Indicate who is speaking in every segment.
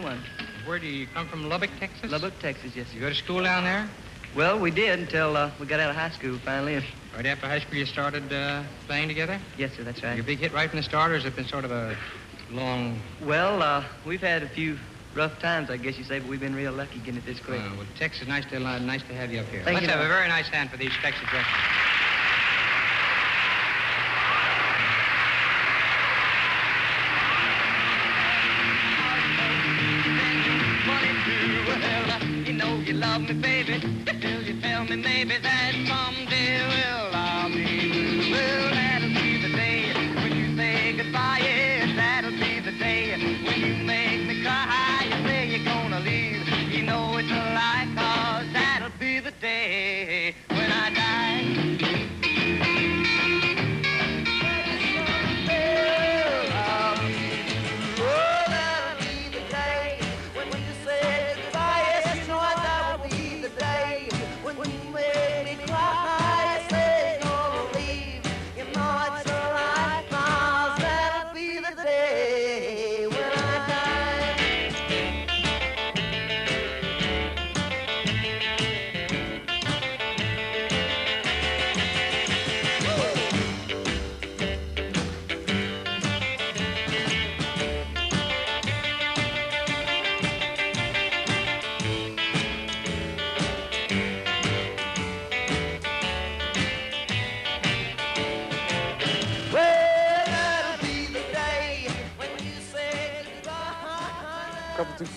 Speaker 1: One.
Speaker 2: Where do you come from? Lubbock, Texas?
Speaker 1: Lubbock, Texas, yes, sir.
Speaker 2: You go to school down there?
Speaker 1: Well, we did until uh, we got out of high school finally.
Speaker 2: Right after high school, you started uh, playing together?
Speaker 1: Yes, sir, that's right.
Speaker 2: Your big hit right from the start, or has it been sort of a long...
Speaker 1: Well, uh, we've had a few rough times, I guess you say, but we've been real lucky getting it this quick.
Speaker 2: Uh, well, Texas, nice to, uh, nice to have you up here.
Speaker 1: Thank
Speaker 2: Let's
Speaker 1: you,
Speaker 2: have
Speaker 1: Doc.
Speaker 2: a very nice hand for these Texas records.
Speaker 1: Love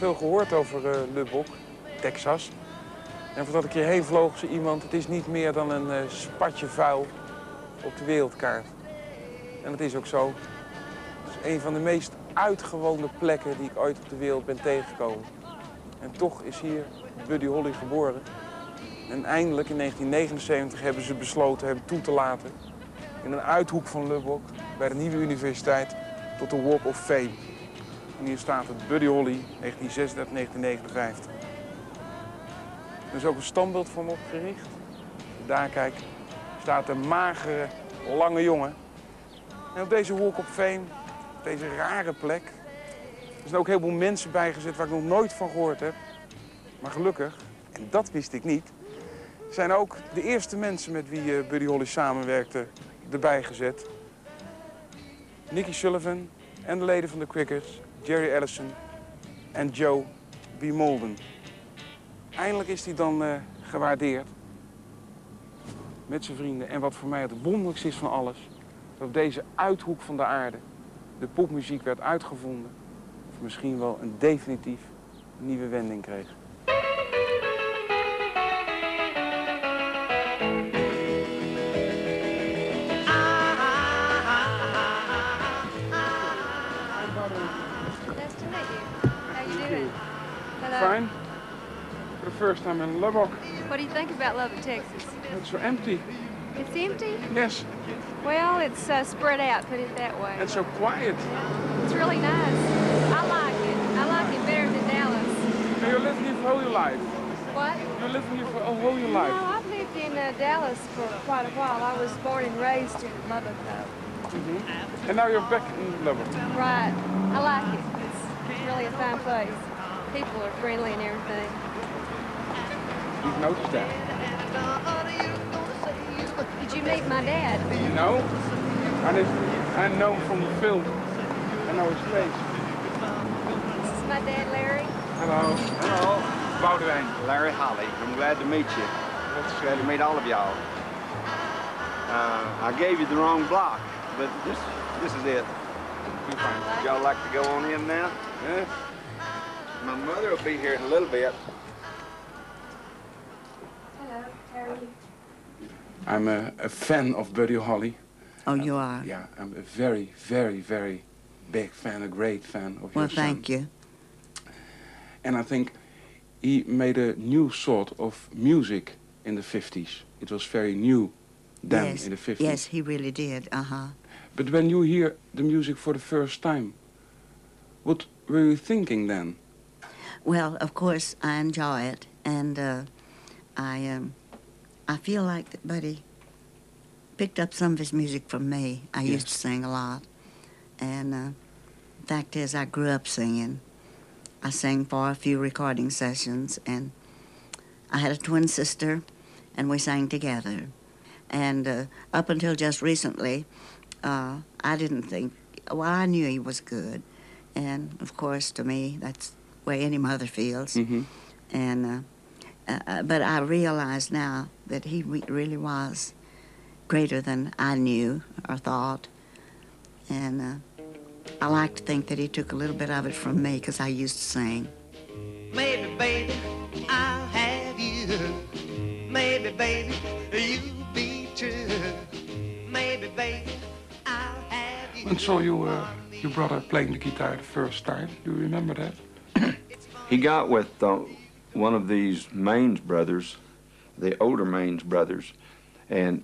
Speaker 3: veel gehoord over eh Lubbock, Texas. En voordat ik hierheen vloog, zei iemand... het is niet meer dan een eh, spatje vuil op de wereldkaart. En dat is ook zo. Het is een van de meest uitgewoonde plekken die ik ooit op de wereld ben tegengekomen. En toch is hier Buddy Holly geboren. En eindelijk in 1979 hebben ze besloten hem toe te laten... in een uithoek van Lubbock, bij de nieuwe universiteit, tot de Walk of Fame. En hier staat het Buddy Holly, 1936-1959. Er is ook een standbeeld hem opgericht. Daar, kijk, staat een magere, lange jongen. En op deze Walk of Fame, op deze rare plek... er zijn ook heel veel mensen bijgezet waar ik nog nooit van gehoord heb. Maar gelukkig, en dat wist ik niet... zijn ook de eerste mensen met wie eh, Buddy Holly samenwerkte erbij gezet. Nicky Sullivan en de leden van de Crickets, Jerry Ellison en Joe B. Molden. Eindelijk is hij dan eh, gewaardeerd met zijn vrienden. En wat voor mij het wonderlijkste is van alles, dat op deze uithoek van de aarde de popmuziek werd uitgevonden. Of misschien wel een definitief nieuwe wending kreeg. Fine. For the first time in Lubbock,
Speaker 4: What do you think about Lubbock, Texas?
Speaker 3: it's so empty.
Speaker 4: It's empty?
Speaker 3: Yes,
Speaker 4: Well, it's uh, spread out, put it that way.
Speaker 3: and so quiet.
Speaker 4: It's really nice. I like it. I like it better than Dallas.
Speaker 3: So you lived here for all your life.
Speaker 4: What?
Speaker 3: You lived here for all your
Speaker 4: No,
Speaker 3: life.
Speaker 4: I've lived in uh, Dallas for quite a while. I was born and raised in Lubbock, though.
Speaker 3: And now you're back in Lubbock.
Speaker 4: Right. I like it. It's really a fine place. People are friendly and everything.
Speaker 3: You've noticed that.
Speaker 4: Did you meet my dad?
Speaker 3: No? And if, I know him from the film. I know his face.
Speaker 4: This is my dad, Larry.
Speaker 3: Hello.
Speaker 5: Hello,
Speaker 3: Boudewijn.
Speaker 5: Larry Holley. I'm glad to meet you. Glad to meet all of y'all. Uh, I gave you the wrong block, but this this is it.
Speaker 3: You fine.
Speaker 5: Y'all like to go on in now?
Speaker 3: Yeah?
Speaker 5: My mother will be here in a little bit.
Speaker 4: Hello. How are you?
Speaker 3: I'm a, a fan of Buddy Holly.
Speaker 6: Oh, you are?
Speaker 3: Yeah, I'm a very, very, very big fan, a great fan of
Speaker 6: Well,
Speaker 3: your son.
Speaker 6: thank you.
Speaker 3: And I think he made a new sort of music in the 50s. It was very new then
Speaker 6: yes.
Speaker 3: in the 50s.
Speaker 6: Yes, he really did. Uh huh.
Speaker 3: But when you hear the music for the first time, what were you thinking then?
Speaker 6: Well, of course, I enjoy it, and uh, I um, I feel like that Buddy picked up some of his music from me. I used to sing a lot, and uh, fact is, I grew up singing. I sang for a few recording sessions, and I had a twin sister, and we sang together. And uh, up until just recently, uh, I didn't think, well, I knew he was good. And of course, to me, that's the way any mother feels.
Speaker 3: Mm-hmm.
Speaker 6: And uh, uh, uh, but I realize now that he re- really was greater than I knew or thought. And uh, I like to think that he took a little bit of it from me because I used to sing.
Speaker 1: Maybe, baby, I'll have you. Maybe, baby, you'll be true. Maybe, baby, I'll have you.
Speaker 3: And saw you, uh, your brother playing the guitar the first time. Do you remember that?
Speaker 5: He got with uh, one of these Maines brothers, the older Maines brothers, and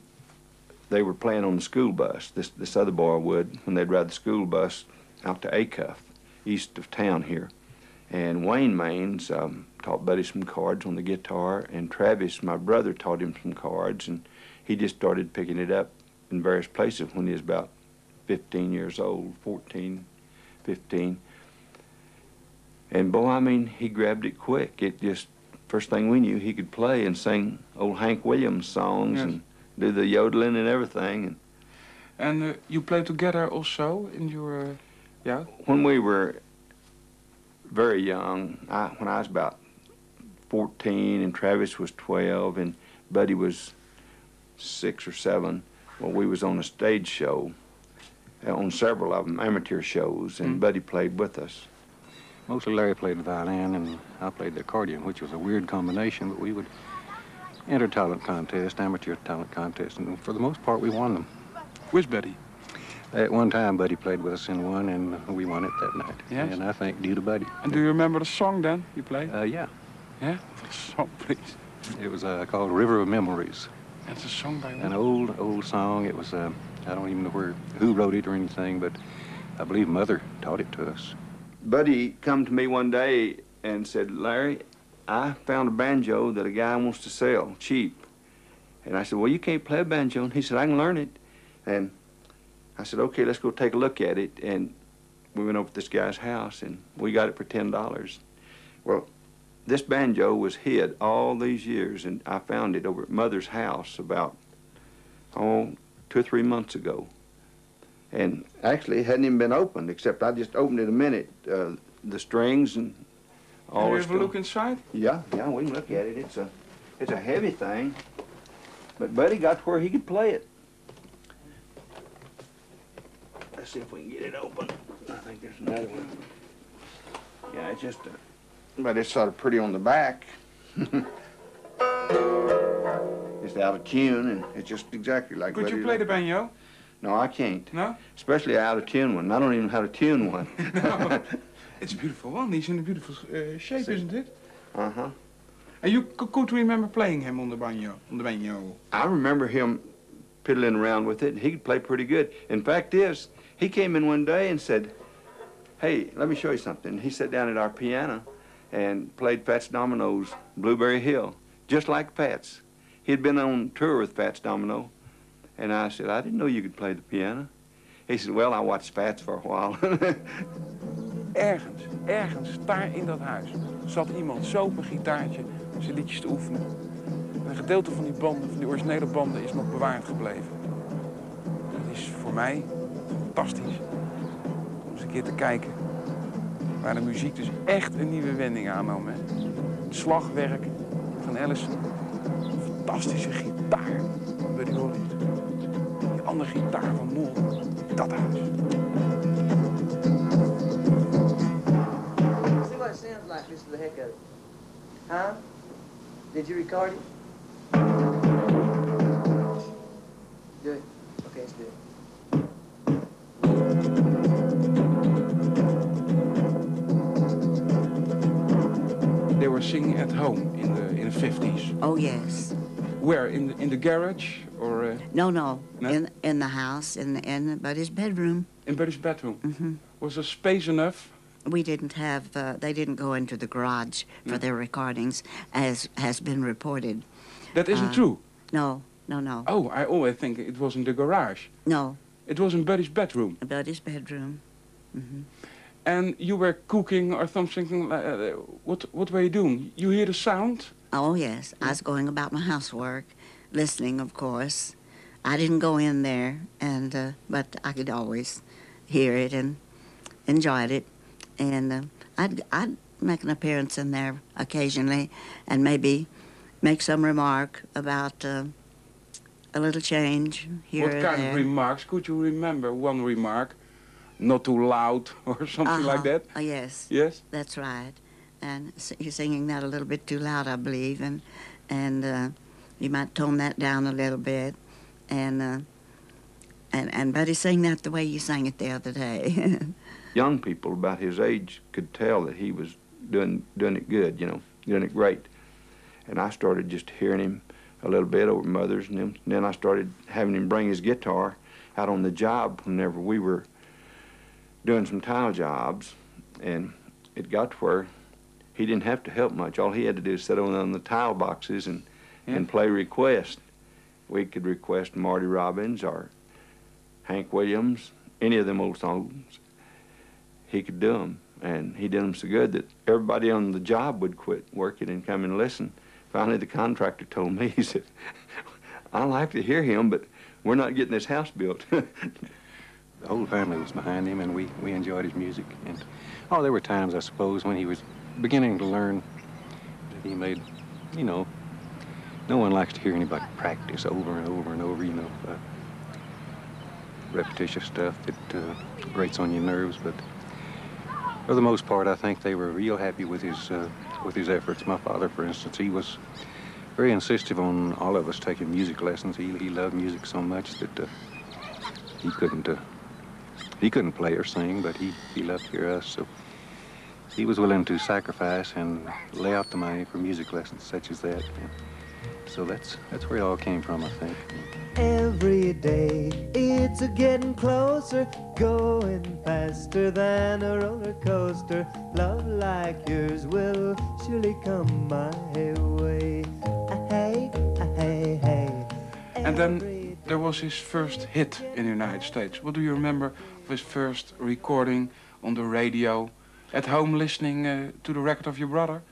Speaker 5: they were playing on the school bus. This this other boy would when they'd ride the school bus out to Acuff, east of town here. And Wayne Maines um, taught Buddy some chords on the guitar, and Travis, my brother, taught him some chords, and he just started picking it up in various places when he was about 15 years old, 14, 15. And boy, I mean, he grabbed it quick. It just, first thing we knew, he could play and sing old Hank Williams songs
Speaker 3: Yes.
Speaker 5: and do the yodeling and everything. And
Speaker 3: And uh, you played together also in your, uh, yeah?
Speaker 5: when we were very young, I, when I was about 14 and Travis was 12 and Buddy was six or seven, well, we was on a stage show, uh, on several of them, amateur shows, and
Speaker 3: Mm.
Speaker 5: Buddy played with us.
Speaker 7: Mostly Larry played the violin and I played the accordion, which was a weird combination, but we would enter talent contests, amateur talent contests, and for the most part we won them.
Speaker 3: Where's Buddy.
Speaker 7: At one time, Buddy played with us in one, and we won it that night.
Speaker 3: Yes?
Speaker 7: And I think due to Buddy.
Speaker 3: And do you remember the song then you played?
Speaker 7: Uh, yeah,
Speaker 3: yeah? Song, please?
Speaker 7: it was uh, called River of Memories.
Speaker 3: It's a song by
Speaker 7: An old, old song. It was, uh, I don't even know where, who wrote it or anything, but I believe Mother taught it to us.
Speaker 5: Buddy come to me one day and said, Larry, I found a banjo that a guy wants to sell cheap. And I said, well, you can't play a banjo. And he said, I can learn it. And I said, okay, let's go take a look at it. And we went over to this guy's house and we got it for $10. Well, this banjo was hid all these years and I found it over at Mother's house about, oh, two or three months ago. And actually, it hadn't even been opened, except I just opened it a minute. Uh, the strings and all
Speaker 3: Can have a look inside?
Speaker 5: Yeah, yeah, we can look at it. It's a, it's a heavy thing. But Buddy got to where he could play it. Let's see if we can get it open. I think there's another one. Yeah, it's just a, but it's sort of pretty on the back. it's out of tune, and it's just exactly like
Speaker 3: Could you play the banjo?
Speaker 5: No, I can't.
Speaker 3: No?
Speaker 5: Especially out of tune one. I don't even know how to tune one.
Speaker 3: no. It's a beautiful one. He's in a beautiful uh, shape,
Speaker 5: See.
Speaker 3: isn't it?
Speaker 5: uh-huh.
Speaker 3: And you could remember playing him on the banjo? On the banjo?
Speaker 5: I remember him piddling around with it, and he could play pretty good. In fact is, he came in one day and said, hey, let me show you something. He sat down at our piano and played Fats Domino's Blueberry Hill, just like Fats. He'd been on tour with Fats Domino, and I said, I didn't know you could play the piano. He said, well, I watched Fats for a while.
Speaker 3: Ergens, ergens, daar in dat huis, zat iemand zo op een gitaartje zijn liedjes te oefenen. En een gedeelte van die banden, van die originele banden, is nog bewaard gebleven. Dat is voor mij fantastisch. Om eens een keer te kijken waar de muziek dus echt een nieuwe wending aannam. Het slagwerk van Allison. Fantastische gitaar Buddy Holly. Die andere gitaar van Mol. Dat huis.
Speaker 8: See what it sounds like of it. Huh? Did you record it? Do it. Okay, let's do it.
Speaker 3: They were singing at home in the in the 50s.
Speaker 6: Oh yes.
Speaker 3: Where in the, in the garage or uh,
Speaker 6: No, no.
Speaker 3: No?
Speaker 6: In in the house, in in Buddy's bedroom.
Speaker 3: in Buddy's bedroom?
Speaker 6: hmm
Speaker 3: Was there space enough?
Speaker 6: We didn't have. Uh, they didn't go into the garage for
Speaker 3: No.
Speaker 6: their recordings, as has been reported.
Speaker 3: That isn't
Speaker 6: Uh,
Speaker 3: true.
Speaker 6: No, no, no,
Speaker 3: Oh, I always think it was in the garage.
Speaker 6: no.
Speaker 3: It was in Buddy's bedroom.
Speaker 6: Buddy's bedroom. hmm
Speaker 3: And you were cooking or something. Uh, what what were you doing? You hear the sound?
Speaker 6: Oh, yes. I was going about my housework, listening, of course. I didn't go in there, and uh, but I could always hear it and enjoyed it. And uh, I'd, I'd make an appearance in there occasionally and maybe make some remark about uh, a little change here
Speaker 3: what kind
Speaker 6: there.
Speaker 3: of remarks? Could you remember one remark? Not too loud or something like
Speaker 6: Uh-huh.
Speaker 3: that?
Speaker 6: Uh, yes.
Speaker 3: Yes?
Speaker 6: That's right. And you're singing that a little bit too loud, I believe, and and uh, you might tone that down a little bit. And uh, and and Buddy, sing that the way you sang it the other day.
Speaker 5: Young people about his age could tell that he was doing doing it good, you know, doing it great. And I started just hearing him a little bit over mothers, and and then I started having him bring his guitar out on the job whenever we were doing some tile jobs, and it got to where he didn't have to help much. All he had to do is sit on, on the tile boxes and, and play request. We could request Marty Robbins or Hank Williams, any of them old songs. He could do them, and he did them so good that everybody on the job would quit working and come and listen. Finally, the contractor told me, he said, I like to hear him, but we're not getting this house built.
Speaker 7: The whole family was behind him, and we, we enjoyed his music. And oh, there were times, I suppose, when he was beginning to learn that he made, you know, no one likes to hear anybody practice over and over and over, you know, uh, repetitious stuff that uh, grates on your nerves. But for the most part, I think they were real happy with his uh, with his efforts. My father, for instance, he was very insistent on all of us taking music lessons. He, he loved music so much that uh, he couldn't uh, he couldn't play or sing, but he, he loved to hear us. So he was willing to sacrifice and lay out the money for music lessons such as that. And so that's that's where it all came from, I think.
Speaker 9: Every day it's a getting closer, going faster than a roller coaster. Love like yours will surely come my way. Ah, Hey, ah, hey, hey.
Speaker 3: And then there was his first hit in the United States. What do you remember of his first recording on the radio? At home listening uh, to the record of your brother?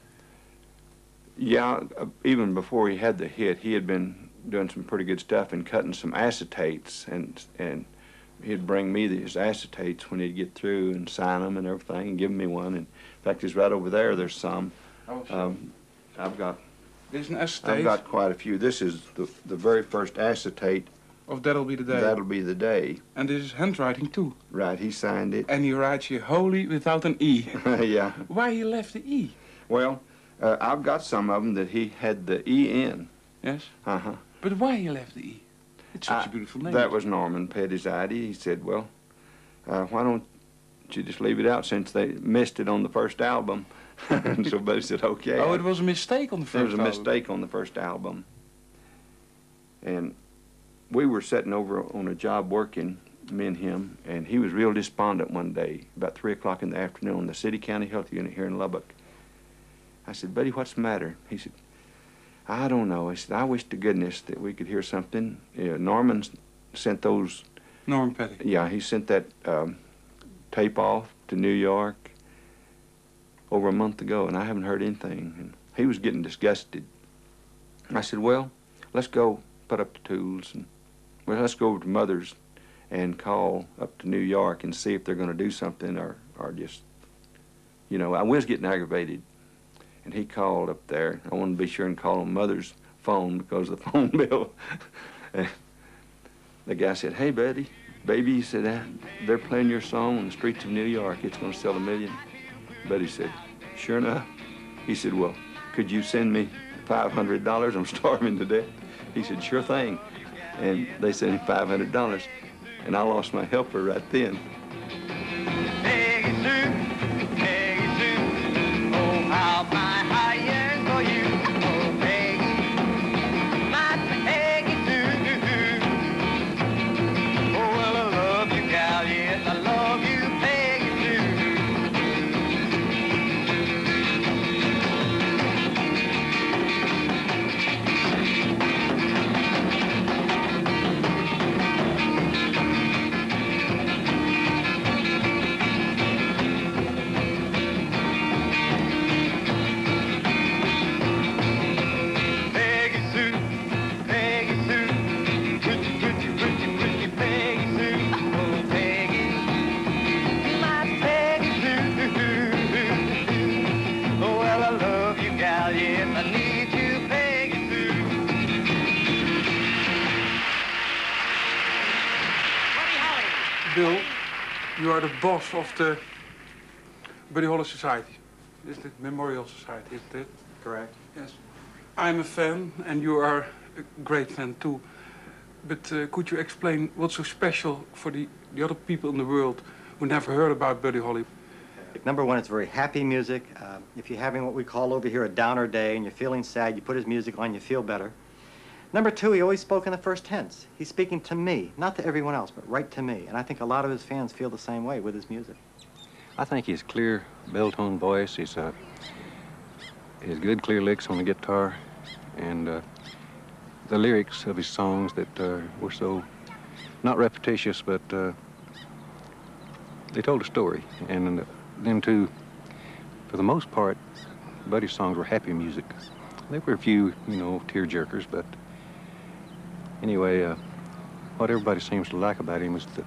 Speaker 5: Yeah, uh, even before he had the hit, he had been doing some pretty good stuff and cutting some acetates, and and he'd bring me these acetates when he'd get through and sign them and everything, and give me one. And in fact, he's right over there. There's some. Um, I've got
Speaker 3: There's an
Speaker 5: I've got quite a few. This is the the very first acetate.
Speaker 3: Of That'll Be the Day.
Speaker 5: That'll be the day.
Speaker 3: And this is handwriting too.
Speaker 5: Right, he signed it.
Speaker 3: And he writes here holy without an E.
Speaker 5: yeah.
Speaker 3: Why he left the E?
Speaker 5: Well, uh, I've got some of them that he had the E in.
Speaker 3: Yes.
Speaker 5: Uh huh.
Speaker 3: But why he left the E? It's such a beautiful name.
Speaker 5: That was Norman Petty's idea. He said, well, uh, why don't you just leave it out since they missed it on the first album? and so Buddy said, okay.
Speaker 3: Oh, it was a mistake on the
Speaker 5: There
Speaker 3: first
Speaker 5: was a
Speaker 3: album.
Speaker 5: mistake on the first album. And we were sitting over on a job working, me and him, and he was real despondent one day, about 3 o'clock in the afternoon, on the City County Health Unit here in Lubbock. I said, Buddy, what's the matter? He said, I don't know. He said, I wish to goodness that we could hear something. Yeah, Norman sent those,
Speaker 3: Norman Petty.
Speaker 5: yeah, he sent that um, tape off to New York over a month ago, and I haven't heard anything. And he was getting disgusted. I said, well, let's go put up the tools, and well, let's go over to Mother's and call up to New York and see if they're going to do something or, or just, you know, I was getting aggravated. And he called up there. I wanted to be sure and call on Mother's phone because of the phone bill. The guy said, hey, Betty, baby, he said, "uh, they're playing your song on the streets of New York. It's going to sell a million. Betty said, sure enough. He said, well, could you send me $500? I'm starving to death. He said, sure thing. And they sent him $500. And I lost my helper right then.
Speaker 1: You
Speaker 3: are the boss of the Buddy Holly Society. Is it Memorial Society, isn't it?
Speaker 10: Correct.
Speaker 3: Yes. I'm a fan, and you are a great fan too. But uh, could you explain what's so special for the, the other people in the world who never heard about Buddy Holly?
Speaker 10: Number one, it's very happy music. Uh, if you're having what we call over here a downer day and you're feeling sad, you put his music on, you feel better. Number two, he always spoke in the first tense. He's speaking to me, not to everyone else, but right to me. And I think a lot of his fans feel the same way with his music.
Speaker 7: I think his clear bell-tone voice, his, uh, his good clear licks on the guitar, and uh, the lyrics of his songs that uh, were so not repetitious, but uh, they told a story. And then, too, for the most part, Buddy's songs were happy music. There were a few, you know, tear jerkers, but anyway, uh, what everybody seems to like about him is the,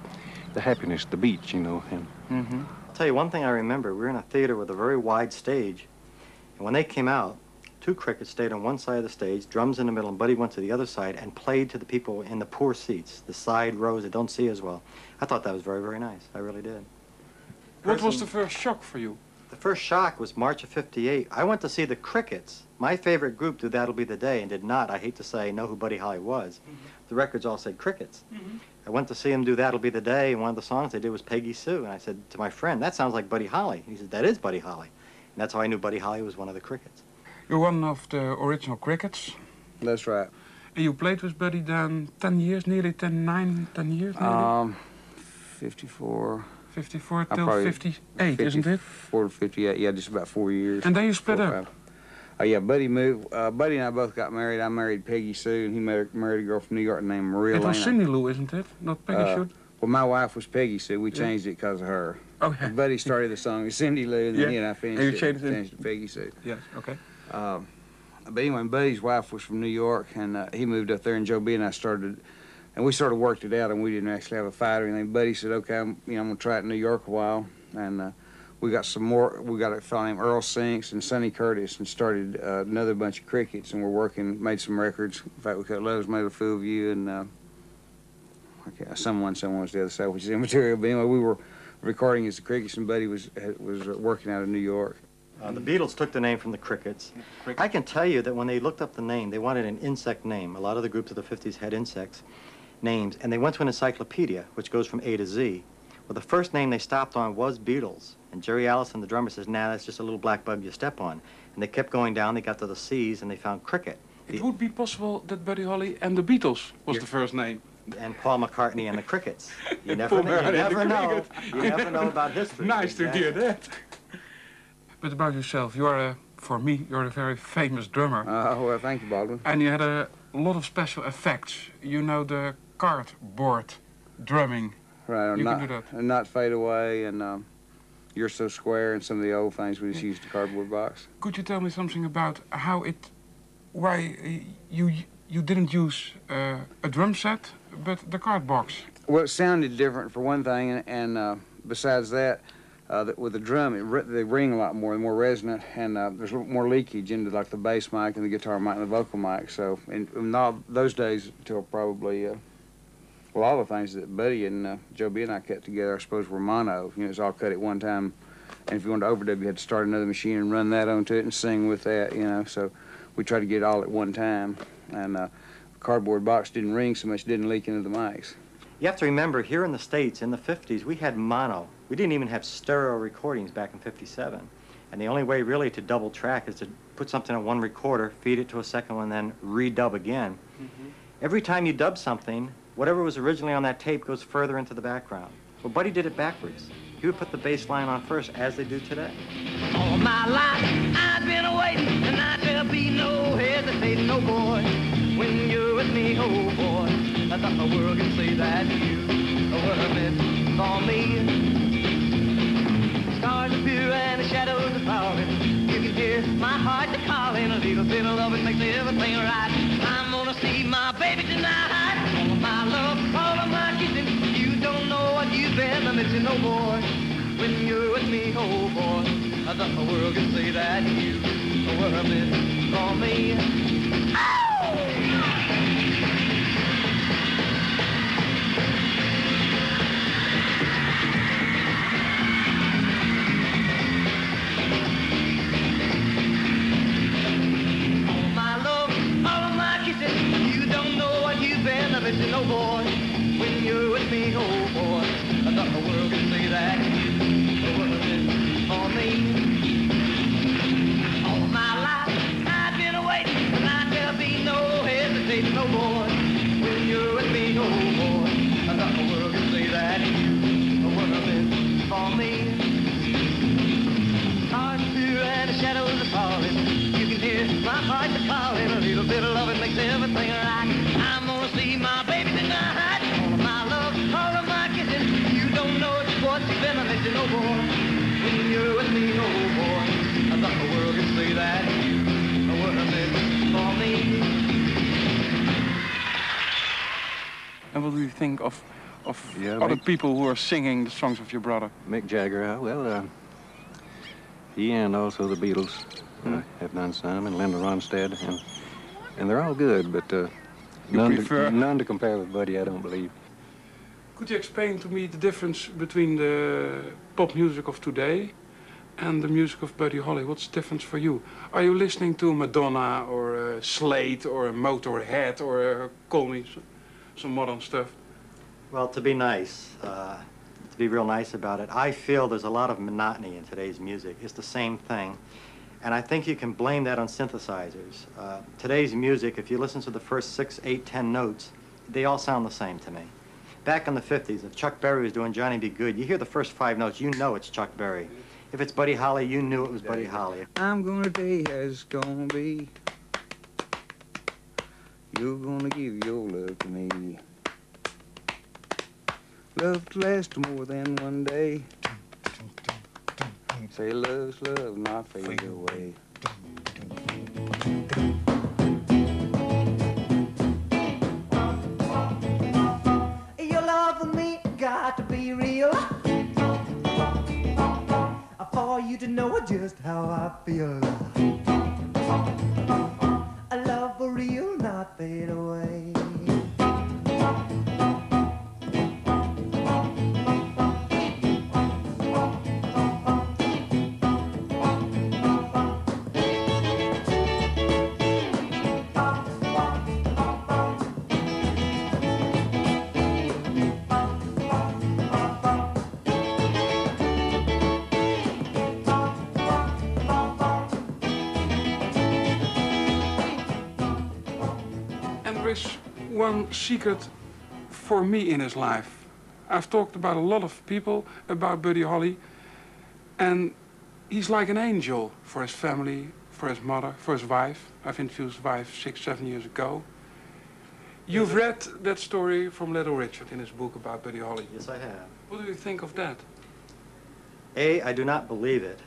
Speaker 7: the happiness, the beach, you know. And
Speaker 10: Mm-hmm. I'll tell you one thing I remember. We were in a theater with a very wide stage, and when they came out, two crickets stayed on one side of the stage, drums in the middle, and Buddy went to the other side and played to the people in the poor seats, the side rows that don't see as well. I thought that was very, very nice. I really did.
Speaker 3: What was the first shock for you?
Speaker 10: The first shock was March of 58. I went to see the Crickets, my favorite group, do That'll Be the Day, and did not, I hate to say, know who Buddy Holly was. The records all said Crickets. I went to see him do That'll Be the Day, and one of the songs they did was Peggy Sue. And I said to my friend, that sounds like Buddy Holly. He said, that is Buddy Holly. And that's how I knew Buddy Holly was one of the Crickets.
Speaker 3: You're one of the original crickets.
Speaker 11: That's right.
Speaker 3: And you played with Buddy then 10 years, nearly 10, 9, 10 years, nearly?
Speaker 11: Um, 54.
Speaker 3: 54 till
Speaker 11: probably-
Speaker 3: 58, isn't it?
Speaker 11: 54 to 58, yeah, just about four years.
Speaker 3: And then you split
Speaker 11: Four,
Speaker 3: up.
Speaker 11: five. Oh, yeah, Buddy moved. Uh, Buddy and I both got married. I married Peggy Sue, and he married, married a girl from New York named Maria
Speaker 3: It was. Cindy Lou, isn't it? Not Peggy
Speaker 11: Uh,
Speaker 3: Sue?
Speaker 11: Well, my wife was Peggy Sue. We
Speaker 3: Yeah.
Speaker 11: changed it because of her.
Speaker 3: Oh, yeah.
Speaker 11: Buddy started the song Cindy Lou, and then
Speaker 3: Yeah.
Speaker 11: he and I
Speaker 3: And
Speaker 11: finished
Speaker 3: you
Speaker 11: it.
Speaker 3: changed it?
Speaker 11: it Peggy Sue.
Speaker 3: Yes, okay.
Speaker 11: Um, but anyway, Buddy's wife was from New York, and uh, he moved up there, and Joe B and I started, and we sort of worked it out, and we didn't actually have a fight or anything. Buddy said, "Okay, I'm, you know, I'm gonna try it in New York a while," and uh, we got some more. We got a fellow named Earl Sinks and Sonny Curtis, and started uh, another bunch of crickets, and we're working, made some records. In fact, we cut Love's Made a Fool of You, and uh, okay, someone, someone was the other side, which is immaterial. But anyway, we were recording as the crickets, and Buddy was was working out of New York.
Speaker 10: Uh, the Beatles took the name from the Crickets. I can tell you that when they looked up the name, they wanted an insect name. A lot of the groups of the 50s had insects names, and they went to an encyclopedia, which goes from A to Z. Well, the first name they stopped on was Beatles. And Jerry Allison, the drummer, says, nah, that's just a little black bug you step on. And they kept going down, they got to the C's, and they found Cricket.
Speaker 3: It would be possible that Buddy Holly and the Beatles was the first name.
Speaker 10: And Paul McCartney and the Crickets. You never,
Speaker 3: Paul
Speaker 10: know, you never know.
Speaker 3: Crickets.
Speaker 10: You never know about history.
Speaker 3: Nice to hear that. But about yourself, you are, a, for me, you're a very famous drummer.
Speaker 11: Oh, well, thank you, Baldwin.
Speaker 3: And you had a lot of special effects. You know the cardboard drumming.
Speaker 11: Right, or
Speaker 3: You
Speaker 11: not,
Speaker 3: can do that.
Speaker 11: and not fade away, and um, you're so square, and some of the old things we just used a cardboard box.
Speaker 3: Could you tell me something about how it, why you you didn't use uh, a drum set, but the card box?
Speaker 11: Well, it sounded different for one thing, and, and uh, besides that, uh, that with the drum, it ri- they ring a lot more, they're more resonant, and uh, there's a little more leakage into like the bass mic and the guitar mic and the vocal mic. So, in, in all those days, until probably, uh, well, all the things that Buddy and uh, Joe B and I cut together, I suppose, were mono. You know, it's all cut at one time, and if you wanted to overdub, you had to start another machine and run that onto it and sing with that. You know, so we tried to get it all at one time, and uh, cardboard box didn't ring so much, didn't leak into the mics.
Speaker 10: You have to remember, here in the States, in the 50s, we had mono. We didn't even have stereo recordings back in 57. And the only way really to double track is to put something on one recorder, feed it to a second one, then redub again. Every time you dub something, whatever was originally on that tape goes further into the background. Well, Buddy did it backwards. He would put the bass line on first, as they do today.
Speaker 1: All my life I've been waiting, and I there'll be no hesitating, no boy. When you're with me, oh boy, I thought the world can see that you were meant for me. Stars appear and the shadows are falling. You can hear my heart calling. A little bit of loving makes everything right. I'm gonna see my baby tonight. Know what you've no boy. When you're with me, oh boy, I thought the world could see that you were meant for me. no
Speaker 3: people who are singing the songs of your brother?
Speaker 7: Mick Jagger, uh, well, uh, he and also the Beatles uh, have done some, and Linda Ronstadt, and and they're all good, but uh, none,
Speaker 3: prefer-
Speaker 7: to, none to compare with Buddy, I don't believe.
Speaker 3: Could you explain to me the difference between the pop music of today and the music of Buddy Holly? What's the difference for you? Are you listening to Madonna or uh, Slade or Motorhead or uh, call me s- some modern stuff?
Speaker 10: Well, to be nice, uh, to be real nice about it, I feel there's a lot of monotony in today's music. It's the same thing. And I think you can blame that on synthesizers. Uh, today's music, if you listen to the first six, eight, ten notes, they all sound the same to me. Back in the 50s, if Chuck Berry was doing Johnny B. Goode, you hear the first five notes, you know it's Chuck Berry. If it's Buddy Holly, you knew it was Buddy Holly.
Speaker 11: I'm gonna be as it's gonna be. You're gonna give your love to me. Love to last more than one day. Say love's love, not fade away.
Speaker 9: Your love for me got to be real. For you to know just how I feel. A love for real, not fade away.
Speaker 3: One secret for me in his life. I've talked about a lot of people about Buddy Holly, and he's like an angel for his family, for his mother, for his wife. I've interviewed his wife six, seven years ago. You've read that story from Little Richard in his book about Buddy Holly.
Speaker 10: Yes, I have.
Speaker 3: What do you think of that?
Speaker 10: A, I do not believe it.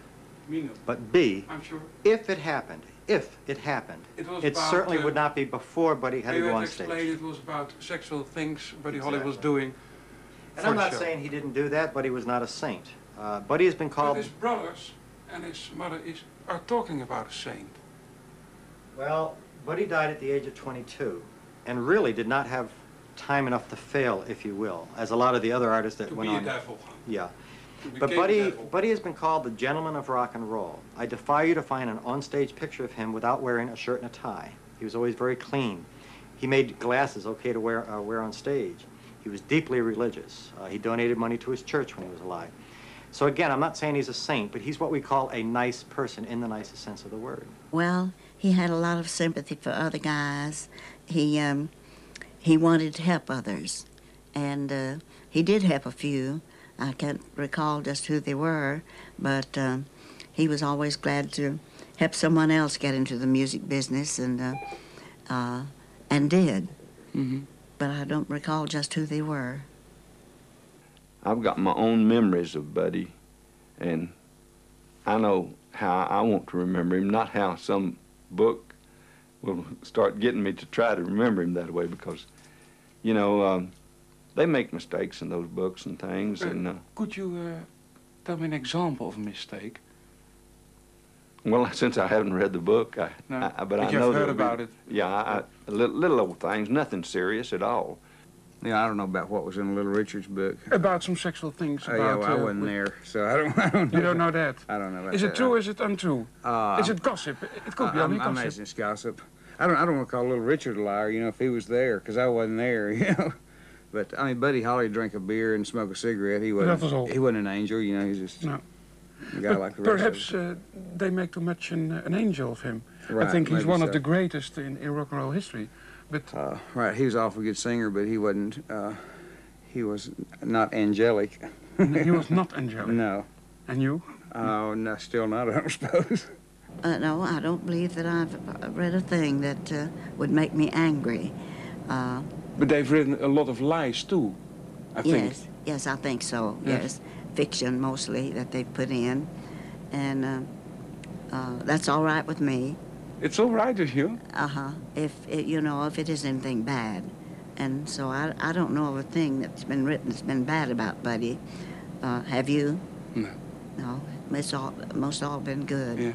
Speaker 10: But B,
Speaker 3: I'm sure.
Speaker 10: if it happened, if it happened,
Speaker 3: It was
Speaker 10: it certainly
Speaker 3: uh,
Speaker 10: would not be before Buddy had to go on
Speaker 3: explained
Speaker 10: stage.
Speaker 3: it was about sexual things Buddy Holly was doing.
Speaker 10: And I'm not
Speaker 3: show.
Speaker 10: saying he didn't do that, but he was not a saint. Uh, Buddy has been
Speaker 3: But
Speaker 10: called.
Speaker 3: his brothers and his mother is, are talking about a saint.
Speaker 10: Well, Buddy died at the age of 22 and really did not have time enough to fail, if you will, as a lot of the other artists that
Speaker 3: To
Speaker 10: went
Speaker 3: be a
Speaker 10: on.
Speaker 3: devil.
Speaker 10: Yeah.
Speaker 3: To
Speaker 10: But Buddy. Buddy has been called the gentleman of rock and roll. I defy you to find an onstage picture of him without wearing a shirt and a tie. He was always very clean. He made glasses okay to wear, uh, wear on stage. He was deeply religious. Uh, he donated money to his church when he was alive. So again, I'm not saying he's a saint, but he's what we call a nice person in the nicest sense of the word.
Speaker 6: Well, he had a lot of sympathy for other guys. He um, he wanted to help others, and uh, he did help a few. I can't recall just who they were, but um, he was always glad to help someone else get into the music business, and uh, uh, and did.
Speaker 3: hmm
Speaker 6: But I don't recall just who they were.
Speaker 5: I've got my own memories of Buddy, and I know how I want to remember him, not how some book will start getting me to try to remember him that way because, you know, um, they make mistakes in those books and things, and uh,
Speaker 3: Could you uh, tell me an example of a mistake?
Speaker 5: well, since I haven't read the book, I,
Speaker 3: No,
Speaker 5: I but
Speaker 3: but
Speaker 5: I
Speaker 3: you've
Speaker 5: know
Speaker 3: heard
Speaker 5: there'll be-
Speaker 3: about it.
Speaker 5: Yeah, I, I, little, little old things, nothing serious at all.
Speaker 11: Yeah, I don't know about what was in Little Richard's book.
Speaker 3: About some sexual things.
Speaker 11: Oh,
Speaker 3: about,
Speaker 11: yeah, well, I
Speaker 3: uh,
Speaker 11: wasn't
Speaker 3: with-
Speaker 11: there, so I don't. I don't know.
Speaker 3: You don't know that.
Speaker 11: I don't know about
Speaker 3: Is
Speaker 11: that.
Speaker 3: it true? Or is it untrue?
Speaker 11: Uh,
Speaker 3: is it gossip? It could be
Speaker 11: I,
Speaker 3: only
Speaker 11: I'm, I imagine it's gossip. I don't. I don't want to call Little Richard a liar. You know, if he was there, because I wasn't there. You know. But I mean, Buddy Holly drank a beer and smoke a cigarette. He wasn't.
Speaker 12: Was
Speaker 11: he wasn't an angel, you know. He's just
Speaker 12: No.
Speaker 11: a guy
Speaker 12: But
Speaker 11: like the rest
Speaker 12: perhaps
Speaker 11: us.
Speaker 12: uh, they make too much an, an angel of him. I think he's one
Speaker 11: so.
Speaker 12: of the greatest in, in rock and roll history. But
Speaker 11: Uh, right, he was an awful good singer, but he wasn't. Uh, he was not angelic.
Speaker 12: he was not angelic.
Speaker 11: No.
Speaker 12: And you?
Speaker 11: Oh, no, still not. I don't suppose.
Speaker 6: Uh, no, I don't believe that I've uh, read a thing that uh, would make me angry. Uh,
Speaker 3: But they've written a lot of lies too, I think.
Speaker 6: yes, yes, I think so.
Speaker 3: Yes.
Speaker 6: Yes, fiction mostly that they've put in, and uh, uh, that's all right with me.
Speaker 3: It's all right with you.
Speaker 6: Uh huh. If it, you know, if it is anything bad, and so I, I don't know of a thing that's been written that's been bad about Buddy. Uh, have you?
Speaker 3: No.
Speaker 6: No. It's all most all been good.
Speaker 3: Yeah.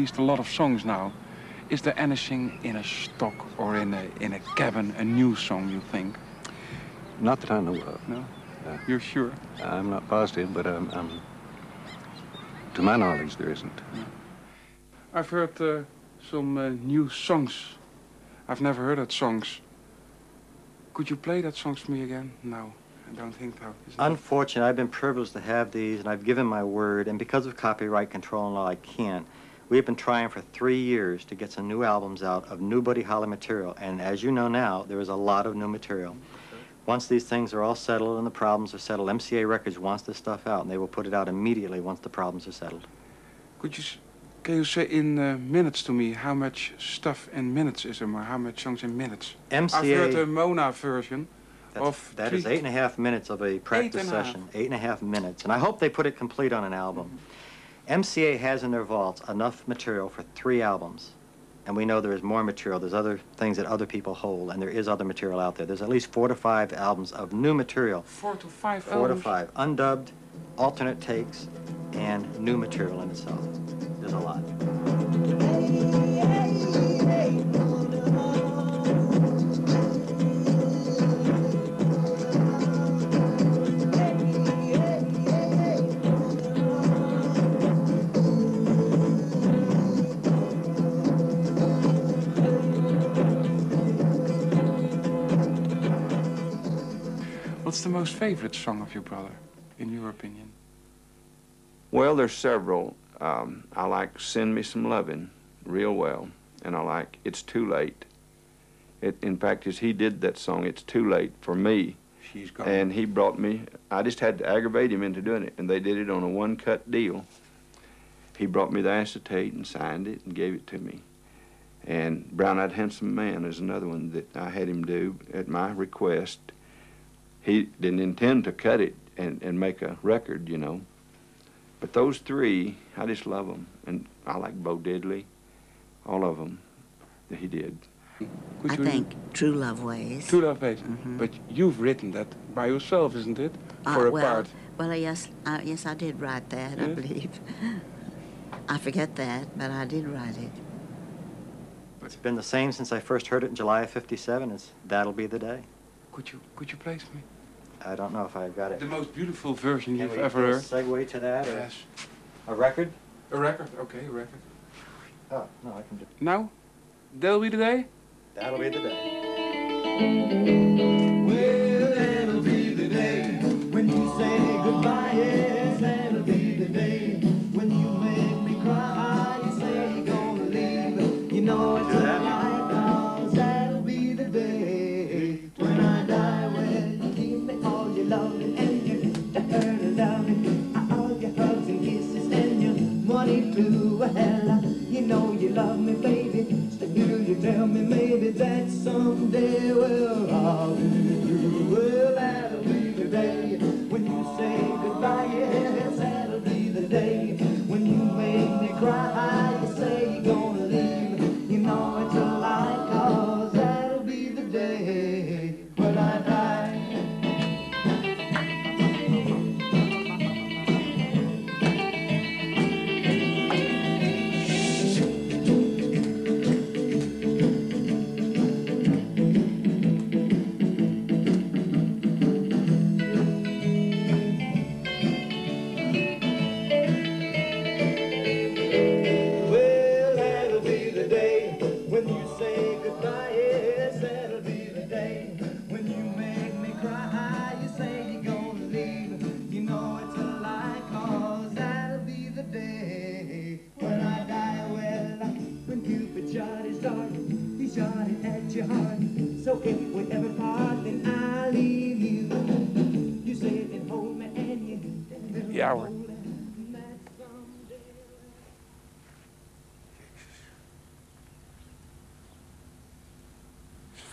Speaker 3: Released a lot of songs now. Is there anything in a stock or in a in a cabin, a new song you think?
Speaker 7: Not that I know of.
Speaker 3: No.
Speaker 7: Uh,
Speaker 3: You're sure?
Speaker 7: I'm not positive, but um, um, to my knowledge, there isn't.
Speaker 3: I've heard uh, some uh, new songs. I've never heard that songs. Could you play that songs for me again? No, I don't think so. Is that-
Speaker 10: Unfortunately, I've been privileged to have these, and I've given my word, and because of copyright control and law, I can't. We've been trying for three years to get some new albums out of new Buddy Holly material, and as you know now, there is a lot of new material. Once these things are all settled and the problems are settled, MCA Records wants this stuff out, and they will put it out immediately once the problems are settled.
Speaker 3: Could you, can you say in uh, minutes to me how much stuff in minutes is there, or how much songs in minutes? I've heard the Mona version
Speaker 10: That's,
Speaker 3: of
Speaker 10: that is eight and a half minutes of a practice
Speaker 3: half.
Speaker 10: session. Eight and a half minutes. And I hope they put it complete on an album. MCA has in their vaults enough material for three albums. And we know there is more material. There's other things that other people hold, and there is other material out there. There's at least four to five albums of new material.
Speaker 3: Four to five
Speaker 10: Four to five. Undubbed, alternate takes, and new material in itself. There's a lot.
Speaker 3: What's the most favorite song of your brother, in your opinion?
Speaker 5: Well, there's several. Um, I like Send Me Some Lovin' real well, and I like It's Too Late. It, in fact, as he did that song, It's Too Late for me.
Speaker 3: She's gone.
Speaker 5: And he brought me, I just had to aggravate him into doing it, and they did it on a one-cut deal. He brought me the acetate and signed it and gave it to me. And Brown Eyed Handsome Man is another one that I had him do at my request. He didn't intend to cut it and, and make a record, you know. But those three, I just love them. And I like Bo Diddley, all of them that he did.
Speaker 3: Could
Speaker 6: I
Speaker 3: you-
Speaker 6: think True Love Ways.
Speaker 3: True Love Ways. But you've written that by yourself, isn't it?
Speaker 6: Uh,
Speaker 3: For a
Speaker 6: well,
Speaker 3: part.
Speaker 6: Well, yes, uh, yes, I did write that, I believe. I forget that, but I did write it.
Speaker 10: It's been the same since I first heard it in July of 57. It's That'll Be the Day.
Speaker 3: Could you could you for me?
Speaker 10: I don't know if I've got it.
Speaker 3: The most beautiful version
Speaker 10: Can
Speaker 3: you've
Speaker 10: we
Speaker 3: ever heard.
Speaker 10: segue to that?
Speaker 3: Yes.
Speaker 10: A record?
Speaker 3: A record, okay, a record.
Speaker 10: Oh, no, I can do
Speaker 3: Now, that'll be the day.
Speaker 10: That'll be the day.
Speaker 9: You love me, baby. Still you tell me maybe that someday, well,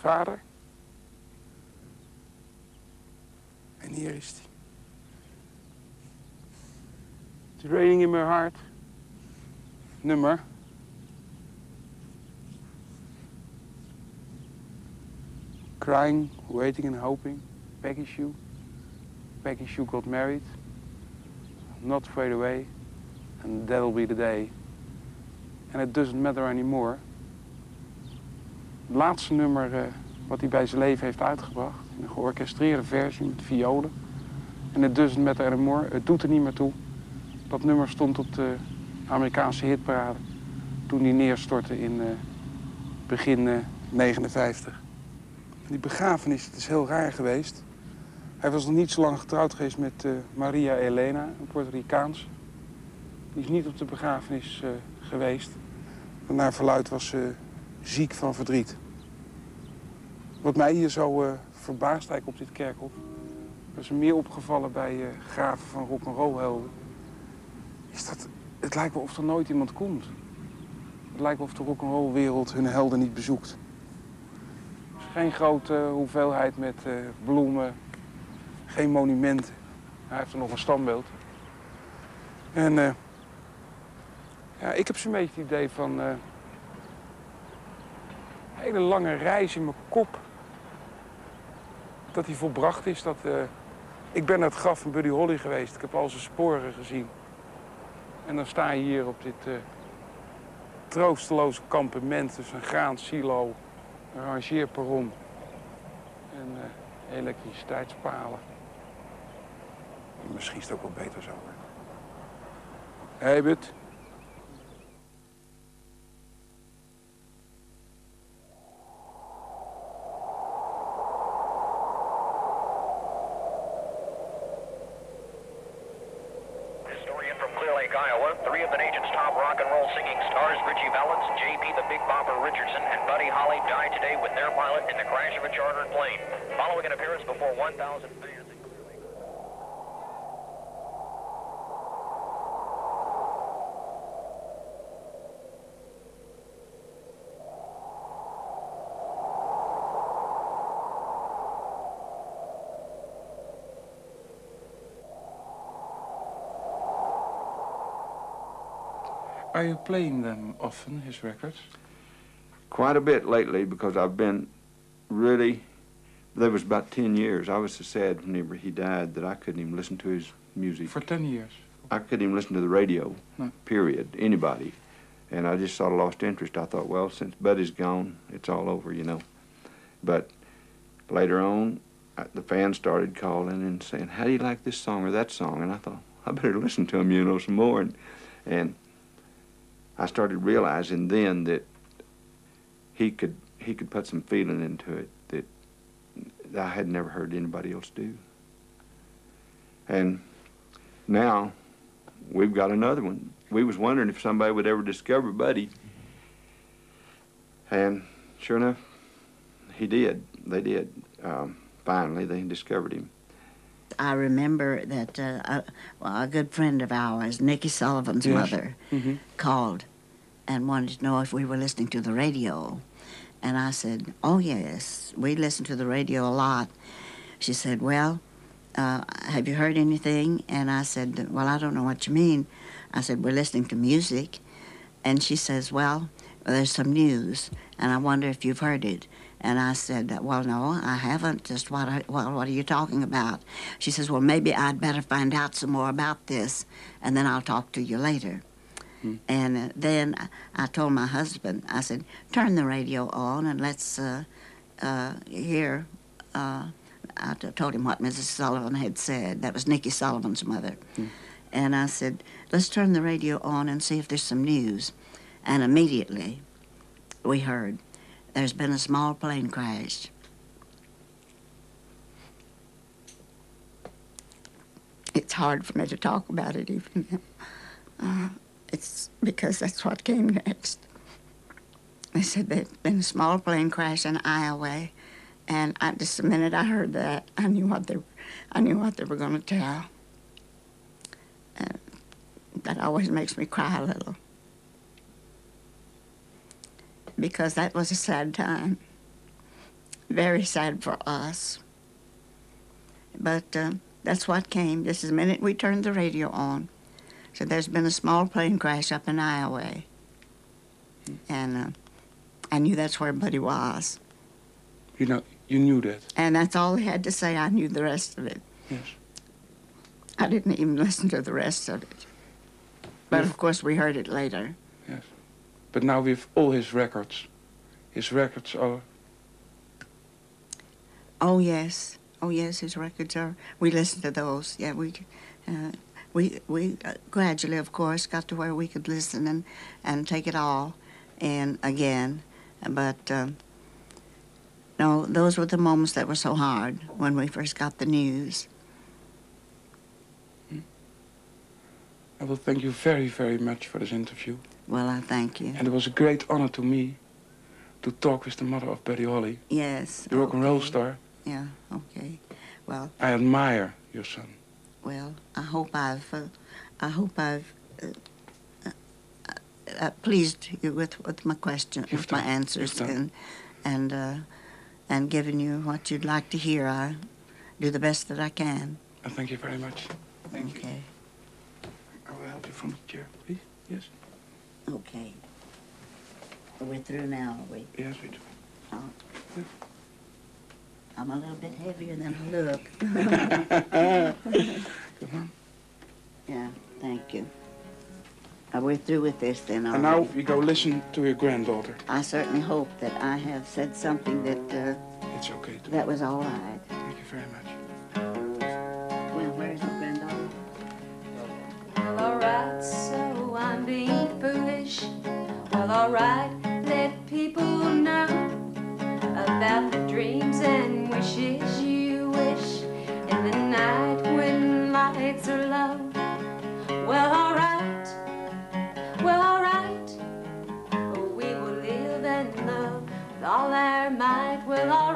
Speaker 3: vader. En hier is hij. It's raining in my heart. Nummer. Crying, waiting and hoping. Peggy Sue. Peggy Sue got married. Not Fade Away. And that'll be the day. And it doesn't matter anymore. Het laatste nummer eh, wat hij bij zijn leven heeft uitgebracht. In een georchestreerde versie met violen. En het doesn't matter anymore. Het doet er niet meer toe. Dat nummer stond op de Amerikaanse hitparade. Toen hij neerstortte in eh, begin eh, 59. Die begrafenis, het is heel raar geweest. Hij was nog niet zo lang getrouwd geweest met eh, Maria Elena, een Puerto Ricaans. Die is niet op de begrafenis eh, geweest. Naar verluid was ze ziek van verdriet. Wat mij hier zo eh, verbaast eigenlijk op dit kerkhof... dat is me meer opgevallen bij eh, graven van rock'n'roll helden... is dat het lijkt wel of er nooit iemand komt. Het lijkt wel of de rock'n'roll wereld hun helden niet bezoekt. Geen grote hoeveelheid met eh, bloemen, geen monumenten. Hij heeft er nog een standbeeld. En ja, ik heb zo'n beetje het idee van... een hele lange reis in mijn kop. Dat die volbracht is. Dat, eh, ik ben naar het graf van Buddy Holly geweest. Ik heb al zijn sporen gezien. En dan sta je hier op dit eh, troosteloze kampement. Dus een graansilo, een rangeerperron en eh, elektriciteitspalen. Misschien is het ook wel beter zo. Hé, hey, Bud. Are you playing them often, his records?
Speaker 5: Quite a bit lately because I've been really. There was about 10 years. I was so sad whenever he died that I couldn't even listen to his music.
Speaker 3: For 10 years?
Speaker 5: I couldn't even listen to the radio,
Speaker 3: No.
Speaker 5: period, anybody. And I just sort of lost interest. I thought, well, since Buddy's gone, it's all over, you know. But later on, I, the fans started calling and saying, how do you like this song or that song? And I thought, I better listen to him, you know, some more. And, and I started realizing then that he could he could put some feeling into it that I had never heard anybody else do. And now we've got another one. We was wondering if somebody would ever discover Buddy. And sure enough, he did. They did. Um, finally, they discovered him.
Speaker 6: I remember that uh, a, well, a good friend of ours, Niki Sullivan's
Speaker 3: Yes.
Speaker 6: mother,
Speaker 3: Mhm.
Speaker 6: called and wanted to know if we were listening to the radio. And I said, Oh, yes, we listen to the radio a lot. She said, Well, uh, have you heard anything? And I said, Well, I don't know what you mean. I said, We're listening to music. And she says, Well, there's some news, and I wonder if you've heard it. And I said, Well, no, I haven't. Just what, I, well, what are you talking about? She says, Well, maybe I'd better find out some more about this, and then I'll talk to you later. And uh, then I told my husband, I said, turn the radio on and let's uh, uh, hear. Uh, I t- told him what Mrs. Sullivan had said. That was Niki Sullivan's mother. And I said, let's turn the radio on and see if there's some news. And immediately we heard there's been a small plane crash. It's hard for me to talk about it even. Uh, it's because that's what came next. They said there'd been a small plane crash in Iowa, and I, just the minute I heard that, I knew what they, I knew what they were going to tell. And that always makes me cry a little because that was a sad time, very sad for us. But uh, that's what came. Just the minute we turned the radio on, so there's been a small plane crash up in Iowa, and uh, I knew that's where Buddy was.
Speaker 3: You know, you knew that.
Speaker 6: And that's all he had to say. I knew the rest of it.
Speaker 3: Yes.
Speaker 6: I didn't even listen to the rest of it. But of course, we heard it later.
Speaker 3: Yes. But now with all his records, his records are
Speaker 6: Oh yes, oh yes, his records are. We listened to those. Yeah, we, uh, we we uh, gradually, of course, got to where we could listen and and take it all, in again. But um, no, those were the moments that were so hard when we first got the news.
Speaker 3: I will thank you very, very much for this interview.
Speaker 6: Well, I thank you.
Speaker 3: And it was a great honor to me to talk with the mother of Buddy Holly,
Speaker 6: Yes.
Speaker 3: the rock and roll star.
Speaker 6: Yeah. Okay. Well,
Speaker 3: I admire your son.
Speaker 6: Well, I hope I've, uh, I hope I've uh, uh, uh, pleased you with, with my question,
Speaker 3: You've
Speaker 6: with my answers, and and uh, and given you what you'd like to hear. I do the best that I can.
Speaker 3: And thank you very much. Thank you.
Speaker 6: Okay.
Speaker 3: I will help you from the chair, please. Yes.
Speaker 6: Okay. We're through now, are we?
Speaker 3: Yes, we do.
Speaker 6: Oh. I'm a little bit heavier than I look.
Speaker 3: Come on.
Speaker 6: Yeah. Thank you. Are we through with this then?
Speaker 3: And now
Speaker 6: already?
Speaker 3: you go listen to your granddaughter.
Speaker 6: I certainly hope that I have said something that uh,
Speaker 3: It's okay. To
Speaker 6: that was all right.
Speaker 3: Thank you very much.
Speaker 13: Alright, let people know about the dreams and wishes you wish in the night when lights are low. Well, alright, well, alright, we will live and love with all our might. Well, alright,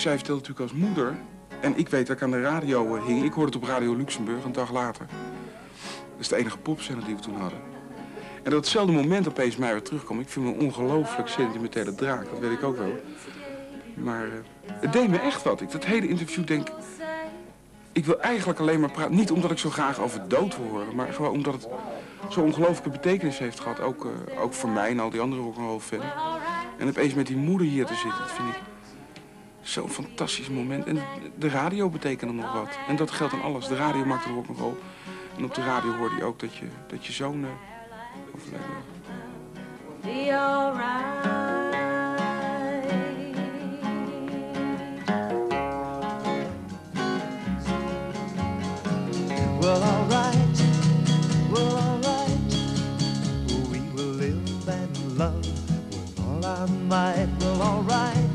Speaker 3: zij vertelde natuurlijk als moeder. En ik weet dat ik aan de radio eh, hing. Ik hoorde het op Radio Luxemburg een dag later. Dat is de enige popzender die we toen hadden. En dat hetzelfde moment opeens mij weer terugkwam. Ik vind me een ongelooflijk sentimentele draak, dat weet ik ook wel. Maar eh, het deed me echt wat. Ik dat hele interview denk... Ik wil eigenlijk alleen maar praten. Niet omdat ik zo graag over dood wil horen. Maar gewoon omdat het zo'n ongelooflijke betekenis heeft gehad. Ook, eh, ook voor mij en al die andere rock'n'roll fans. En opeens met die moeder hier te zitten, dat vind ik zo'n fantastisch moment. En de radio betekende nog wat. En dat geldt aan alles. De radio maakt de rock'n'roll. En op de radio hoorde je ook dat je, dat je zoon eh, overleden was.
Speaker 13: be alright.
Speaker 9: Well, alright, well, alright. We will live and love with all our might. Well, alright,